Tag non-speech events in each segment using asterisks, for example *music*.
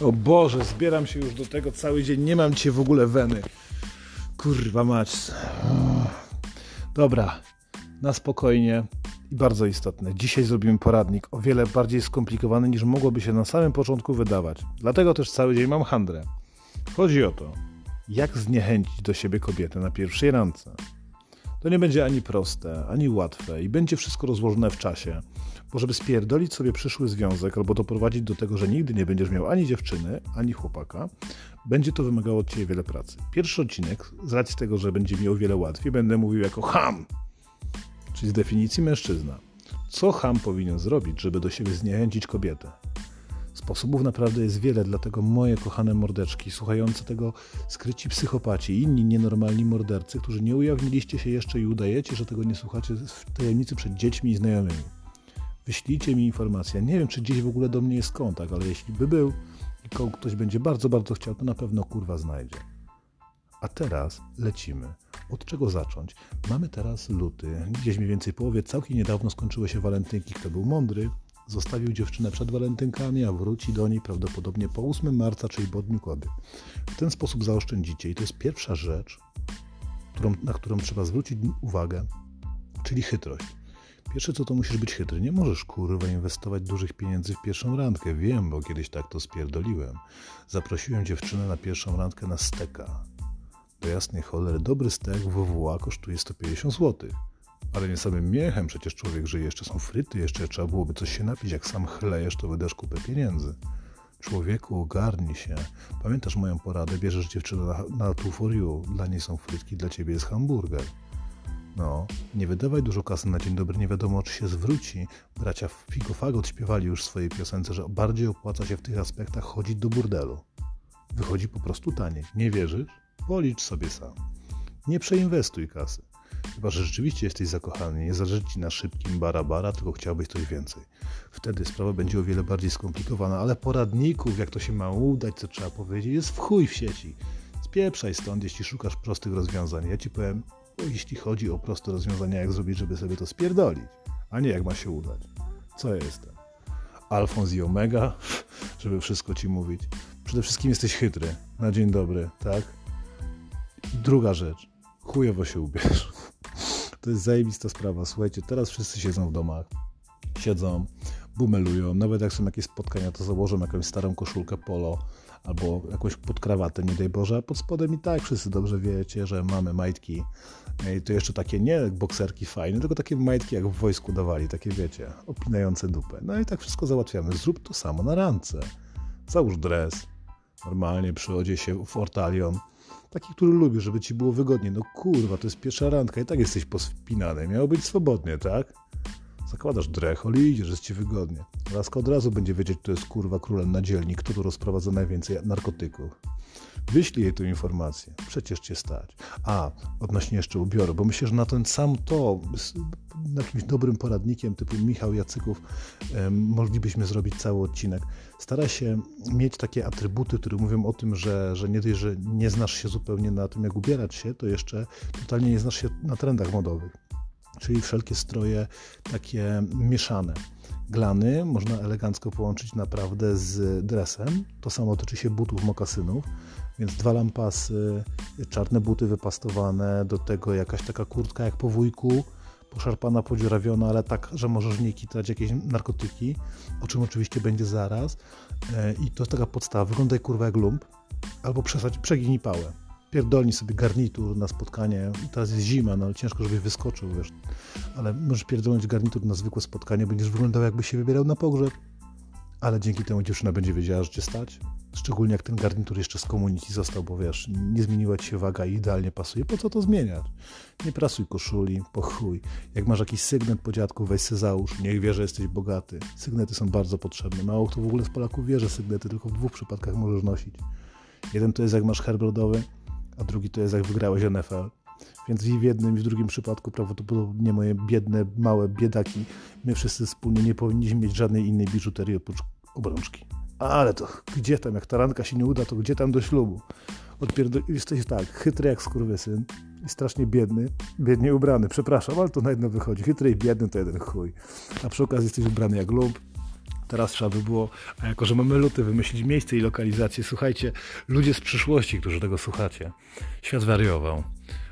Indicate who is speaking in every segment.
Speaker 1: O Boże, zbieram się już do tego cały dzień, nie mam cię w ogóle weny. Kurwa mać. Dobra, na spokojnie i bardzo istotne. Dzisiaj zrobimy poradnik o wiele bardziej skomplikowany niż mogłoby się na samym początku wydawać. Dlatego też cały dzień mam handrę. Chodzi o to, jak zniechęcić do siebie kobietę na pierwszej randce. To nie będzie ani proste, ani łatwe i będzie wszystko rozłożone w czasie. Bo żeby spierdolić sobie przyszły związek albo doprowadzić do tego, że nigdy nie będziesz miał ani dziewczyny, ani chłopaka, będzie to wymagało od Ciebie wiele pracy. Pierwszy odcinek, z racji tego, że będzie mi o wiele łatwiej, będę mówił jako ham, czyli z definicji mężczyzna. Co ham powinien zrobić, żeby do siebie zniechęcić kobietę? Sposobów naprawdę jest wiele, dlatego moje kochane mordeczki, słuchające tego skryci psychopaci i inni nienormalni mordercy, którzy nie ujawniliście się jeszcze i udajecie, że tego nie słuchacie w tajemnicy przed dziećmi i znajomymi. Wyślijcie mi informację. Nie wiem, czy gdzieś w ogóle do mnie jest kontakt, ale jeśli by był i ktoś będzie bardzo, bardzo chciał, to na pewno kurwa znajdzie. A teraz lecimy. Od czego zacząć? Mamy teraz luty, gdzieś mniej więcej połowie. Całkiem niedawno skończyły się walentynki. Kto był mądry, zostawił dziewczynę przed walentynkami, a wróci do niej prawdopodobnie po 8 marca, czyli po Dniu Kobiet. W ten sposób zaoszczędzicie. I to jest pierwsza rzecz, którą, na którą trzeba zwrócić uwagę, czyli chytrość. Pierwsze co to musisz być chytry. Nie możesz kurwa inwestować dużych pieniędzy w pierwszą randkę. Wiem, bo kiedyś tak to spierdoliłem. Zaprosiłem dziewczynę na pierwszą randkę na steka. Do jasnej cholery dobry stek w WWA kosztuje 150 zł. Ale nie samym miechem przecież człowiek żyje. Jeszcze są fryty, jeszcze trzeba byłoby coś się napić. Jak sam chlejesz, to wydasz kupę pieniędzy. Człowieku, ogarnij się. Pamiętasz moją poradę? Bierzesz dziewczynę na, na two for you. Dla niej są frytki, dla ciebie jest hamburger. No, nie wydawaj dużo kasy na dzień dobry, nie wiadomo czy się zwróci. Bracia Figofagot śpiewali już w swojej piosence, że bardziej opłaca się w tych aspektach chodzić do burdelu. Wychodzi po prostu taniej. Nie wierzysz? Policz sobie sam. Nie przeinwestuj kasy. Chyba, że rzeczywiście jesteś zakochany, nie zależy ci na szybkim bara-bara, tylko chciałbyś coś więcej. Wtedy sprawa będzie o wiele bardziej skomplikowana, ale poradników, jak to się ma udać, co trzeba powiedzieć, jest w chuj w sieci. Spieprzaj stąd, jeśli szukasz prostych rozwiązań. Ja ci powiem, jeśli chodzi o proste rozwiązania, jak zrobić, żeby sobie to spierdolić, a nie jak ma się udać. Co ja jestem? Alfons i Omega, *laughs* żeby wszystko ci mówić. Przede wszystkim jesteś chytry. Na dzień dobry, tak? Druga rzecz. Chujowo się ubierz. To jest zajebista sprawa. Słuchajcie, teraz wszyscy siedzą w domach. Siedzą, bumelują. Nawet jak są jakieś spotkania, to założą jakąś starą koszulkę polo albo jakąś podkrawatę, nie daj Boże, a pod spodem i tak wszyscy dobrze wiecie, że mamy majtki. I to jeszcze takie nie bokserki fajne, tylko takie majtki jak w wojsku dawali, takie wiecie, opinające dupę. No i tak wszystko załatwiamy. Zrób to samo na randce. Załóż dres, normalnie przychodzi się w ortalion, taki, który lubisz, żeby ci było wygodnie. No kurwa, to jest pierwsza randka i tak jesteś pospinany. Miało być swobodnie, tak? Zakładasz drechol i idziesz, jest ci wygodnie. Laska od razu będzie wiedzieć, kto jest kurwa królem na dzielni, kto tu rozprowadza najwięcej narkotyków. Wyślij jej tę informację. Przecież cię stać. A, odnośnie jeszcze ubioru, bo myślę, że na ten sam to, jakimś dobrym poradnikiem typu Michał Jacyków, moglibyśmy zrobić cały odcinek. Stara się mieć takie atrybuty, które mówią o tym, że, że nie że nie znasz się zupełnie na tym, jak ubierać się, to jeszcze totalnie nie znasz się na trendach modowych czyli wszelkie stroje takie mieszane. Glany można elegancko połączyć naprawdę z dresem. To samo tyczy się butów, mokasynów, więc dwa lampasy, czarne buty wypastowane, do tego jakaś taka kurtka jak po wujku, poszarpana, podziurawiona, ale tak, że możesz w niej kitrać jakieś narkotyki, o czym oczywiście będzie zaraz. E, I to jest taka podstawa. Wyglądaj kurwa jak lump, albo przesadź, przeginij pałę pierdolni sobie garnitur na spotkanie. Teraz jest zima, no ale ciężko, żebyś wyskoczył, wiesz. Ale możesz pierdolnąć garnitur na zwykłe spotkanie, będziesz wyglądał jakbyś się wybierał na pogrzeb. Ale dzięki temu dziewczyna będzie wiedziała, że cię stać. Szczególnie jak ten garnitur jeszcze z komuniki został, bo wiesz, nie zmieniła ci się waga i idealnie pasuje. Po co to zmieniać? Nie prasuj koszuli, po chuj. Jak masz jakiś sygnet po dziadku, weź se załóż. Niech wie, że jesteś bogaty. Sygnety są bardzo potrzebne. Mało kto w ogóle z Polaków wie, że sygnety tylko w dwóch przypadkach możesz nosić. Jeden to jest jak masz herb rodowy, a drugi to jest jak wygrałeś NFL. Więc i w jednym, i w drugim przypadku prawdopodobnie moje biedne, małe biedaki, my wszyscy wspólnie nie powinniśmy mieć żadnej innej biżuterii oprócz obrączki. Ale to gdzie tam, jak taranka się nie uda, to gdzie tam do ślubu? Odpierdo... Jesteś tak, chytry jak skurwysyn i strasznie biedny, biednie ubrany, przepraszam, ale to na jedno wychodzi. Chytry i biedny to jeden chuj. A przy okazji jesteś ubrany jak lub, Teraz trzeba by było, a jako że mamy luty, wymyślić miejsce i lokalizację. Słuchajcie, ludzie z przyszłości, którzy tego słuchacie, świat wariował.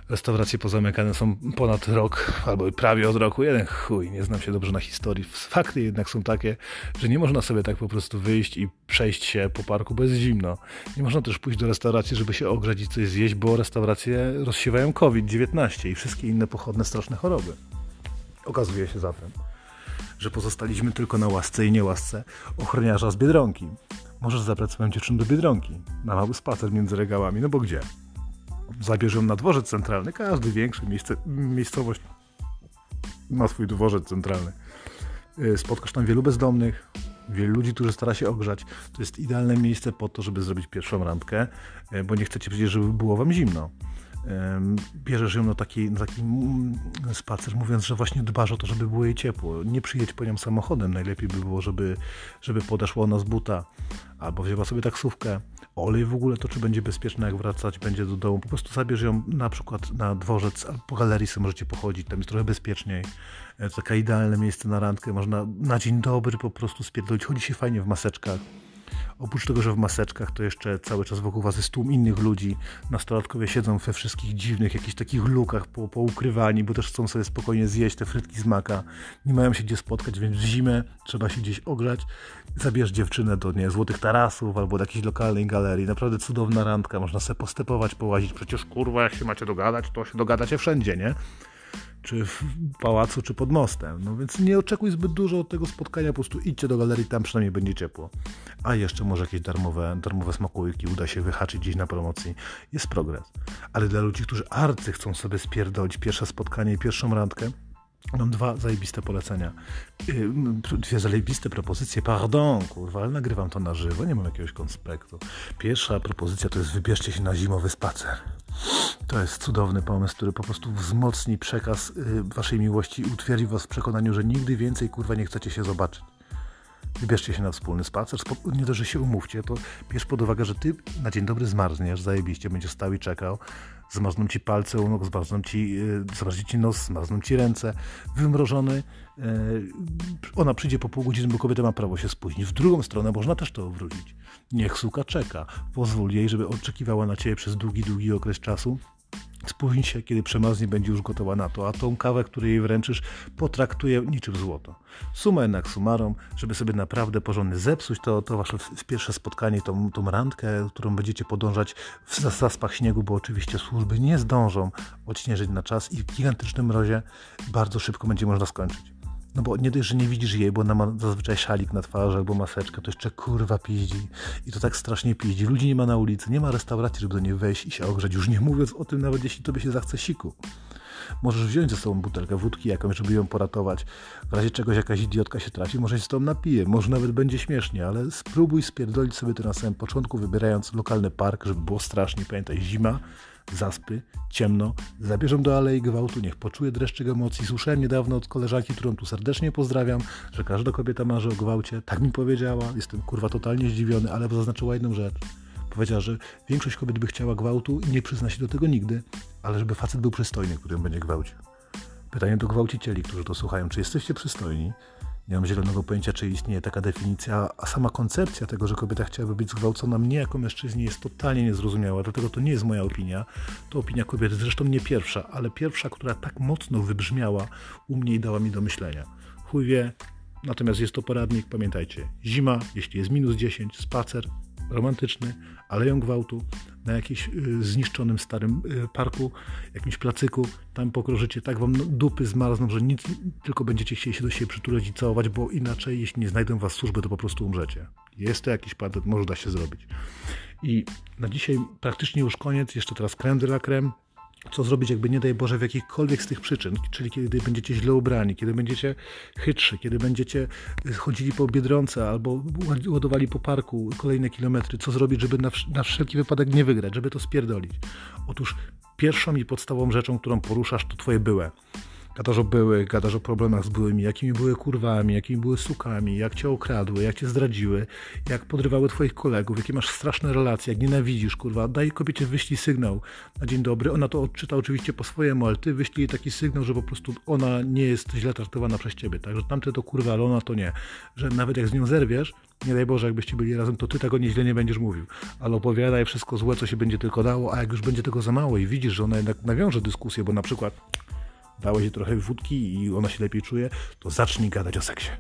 Speaker 1: Restauracje pozamykane są ponad rok, albo prawie od roku. Jeden chuj, nie znam się dobrze na historii. Fakty jednak są takie, że nie można sobie tak po prostu wyjść i przejść się po parku bez zimno. Nie można też pójść do restauracji, żeby się ogrzać i coś zjeść, bo restauracje rozsiewają COVID-19 i wszystkie inne pochodne straszne choroby. Okazuje się zatem, że pozostaliśmy tylko na łasce i niełasce ochroniarza z Biedronki. Możesz zabrać swoją dziewczynę do Biedronki na mały spacer między regałami, no bo gdzie? Zabierz ją na dworzec centralny. Każdy większy miejsce, miejscowość ma swój dworzec centralny. Y, spotkasz tam wielu bezdomnych, wielu ludzi, którzy stara się ogrzać. To jest idealne miejsce po to, żeby zrobić pierwszą randkę, y, bo nie chcecie przecież, żeby było wam zimno bierzesz ją na taki, na taki mm, spacer, mówiąc, że właśnie dbasz o to, żeby było jej ciepło. Nie przyjedź po nią samochodem. Najlepiej by było, żeby, żeby podeszła ona z buta albo wzięła sobie taksówkę. Olej w ogóle to, czy będzie bezpieczne, jak wracać będzie do domu. Po prostu zabierz ją na przykład na dworzec, albo po galerii sobie możecie pochodzić, tam jest trochę bezpieczniej. E, to takie idealne miejsce na randkę. Można na dzień dobry po prostu spierdolić. Chodzi się fajnie w maseczkach Oprócz tego, że w maseczkach, to jeszcze cały czas wokół was jest tłum innych ludzi. Nastolatkowie siedzą we wszystkich dziwnych, jakichś takich lukach po, poukrywani, bo też chcą sobie spokojnie zjeść te frytki z maka. Nie mają się gdzie spotkać, więc w zimę trzeba się gdzieś ogrzać. Zabierz dziewczynę do nie, Złotych Tarasów albo do jakiejś lokalnej galerii. Naprawdę cudowna randka, można sobie postepować, połazić. Przecież kurwa, jak się macie dogadać, to się dogadacie wszędzie, nie? Czy w pałacu, czy pod mostem. No więc nie oczekuj zbyt dużo od tego spotkania, po prostu idźcie do galerii, tam przynajmniej będzie ciepło. A jeszcze może jakieś darmowe, darmowe smakołyki uda się wyhaczyć gdzieś na promocji. Jest progres. Ale dla ludzi, którzy arcy chcą sobie spierdolić pierwsze spotkanie i pierwszą randkę, Mam dwa zajebiste polecenia. Y, dwie zajebiste propozycje. Pardon, kurwa, ale nagrywam to na żywo, nie mam jakiegoś konspektu. Pierwsza propozycja to jest wybierzcie się na zimowy spacer. To jest cudowny pomysł, który po prostu wzmocni przekaz y, waszej miłości i utwierdzi was w przekonaniu, że nigdy więcej, kurwa, nie chcecie się zobaczyć. Wybierzcie się na wspólny spacer, nie dość, że się umówcie, to bierz pod uwagę, że ty na dzień dobry zmarzniesz, zajebiście, będziesz stał i czekał, zmarzną ci palce u nóg, zmarzną ci, zmarznie ci nos, zmarzną ci ręce, wymrożony, y, ona przyjdzie po pół godziny, bo kobieta ma prawo się spóźnić. W drugą stronę można też to obrócić. Niech suka czeka. Pozwól jej, żeby oczekiwała na ciebie przez długi, długi okres czasu, Spóźni się, kiedy przemaznie będzie już gotowa na to, a tą kawę, której jej wręczysz, potraktuje niczym złoto. Suma jednak sumarom, żeby sobie naprawdę porządnie zepsuć to, to wasze pierwsze spotkanie, tą, tą randkę, którą będziecie podążać w zaspach śniegu, bo oczywiście służby nie zdążą odśnieżyć na czas i w gigantycznym mrozie bardzo szybko będzie można skończyć. No bo nie dość, że nie widzisz jej, bo ona ma zazwyczaj szalik na twarzy albo maseczkę, to jeszcze kurwa piździ. I to tak strasznie piździ. Ludzi nie ma na ulicy, nie ma restauracji, żeby do niej wejść i się ogrzeć. Już nie mówiąc o tym, nawet jeśli tobie się zachce siku. Możesz wziąć ze sobą butelkę wódki jakąś, żeby ją poratować. W razie czegoś jakaś idiotka się traci, może się z tobą napije. Może nawet będzie śmiesznie, ale spróbuj spierdolić sobie to na samym początku, wybierając lokalny park, żeby było strasznie. Pamiętaj, zima, zaspy, ciemno, zabierzą do Alei Gwałtu, niech poczuje dreszczyk emocji. Słyszałem niedawno od koleżanki, którą tu serdecznie pozdrawiam, że każda kobieta marzy o gwałcie. Tak mi powiedziała, jestem kurwa totalnie zdziwiony, ale zaznaczyła jedną rzecz. Powiedziała, że większość kobiet by chciała gwałtu i nie przyzna się do tego nigdy, ale żeby facet był przystojny, który ją będzie gwałcił. Pytanie do gwałcicieli, którzy to słuchają, czy jesteście przystojni? Nie mam zielonego pojęcia, czy istnieje taka definicja, a sama koncepcja tego, że kobieta chciałaby być zgwałcona mnie jako mężczyźnie jest totalnie niezrozumiała, dlatego to nie jest moja opinia. To opinia kobiety, zresztą nie pierwsza, ale pierwsza, która tak mocno wybrzmiała u mnie i dała mi do myślenia. Chuj wie, natomiast jest to poradnik, pamiętajcie, zima, jeśli jest minus 10, spacer, romantyczny, aleją gwałtu, na jakimś y, zniszczonym starym y, parku, jakimś placyku, tam pokrożycie, tak wam dupy zmarzną, że nic, tylko będziecie chcieli się do siebie przytulać i całować, bo inaczej, jeśli nie znajdą was służby, to po prostu umrzecie. Jest to jakiś patent, może da się zrobić. I na dzisiaj praktycznie już koniec, jeszcze teraz creme de la creme, co zrobić, jakby nie daj Boże, w jakichkolwiek z tych przyczyn, czyli kiedy będziecie źle ubrani, kiedy będziecie chytrzy, kiedy będziecie chodzili po Biedronce albo ładowali po parku kolejne kilometry, co zrobić, żeby na, na wszelki wypadek nie wygrać, żeby to spierdolić. Otóż pierwszą i podstawową rzeczą, którą poruszasz, to twoje byłe. Gadasz o byłych, gadasz o problemach z byłymi, jakimi były kurwami, jakimi były sukami, jak cię okradły, jak cię zdradziły, jak podrywały twoich kolegów, jakie masz straszne relacje, jak nienawidzisz, kurwa. Daj kobiecie, wyślij sygnał na dzień dobry. Ona to odczyta oczywiście po swojemu, ale ty wyślij taki sygnał, że po prostu ona nie jest źle traktowana przez ciebie, tak? Że tamte to kurwa, ale ona to nie. Że nawet jak z nią zerwiesz, nie daj Boże, jakbyście byli razem, to ty tego nieźle nie będziesz mówił. Ale opowiadaj wszystko złe, co się będzie tylko dało, a jak już będzie tego za mało i widzisz, że ona jednak nawiąże dyskusję, bo na przykład dałeś jej trochę wódki i ona się lepiej czuje, to zacznij gadać o seksie.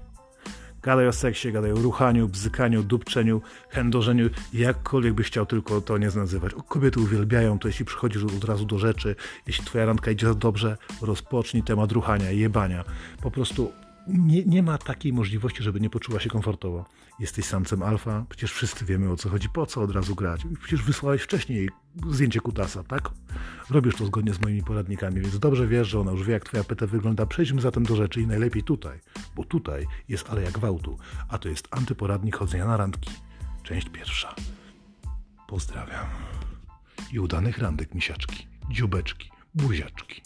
Speaker 1: Gadaj o seksie, gadaj o ruchaniu, bzykaniu, dupczeniu, chędożeniu, jakkolwiek byś chciał tylko to nie nazywać. Kobiety uwielbiają to, jeśli przychodzisz od razu do rzeczy, jeśli twoja randka idzie dobrze, rozpocznij temat ruchania, jebania. Po prostu nie, nie ma takiej możliwości, żeby nie poczuła się komfortowo. Jesteś samcem alfa, przecież wszyscy wiemy o co chodzi, po co od razu grać. Przecież wysłałeś wcześniej zdjęcie kutasa, tak? Robisz to zgodnie z moimi poradnikami, więc dobrze wiesz, że ona już wie, jak twoja PT wygląda. Przejdźmy zatem do rzeczy i najlepiej tutaj, bo tutaj jest aleja gwałtu, a to jest antyporadnik chodzenia na randki. Część pierwsza. Pozdrawiam. I udanych randek, misiaczki, dziubeczki, buziaczki.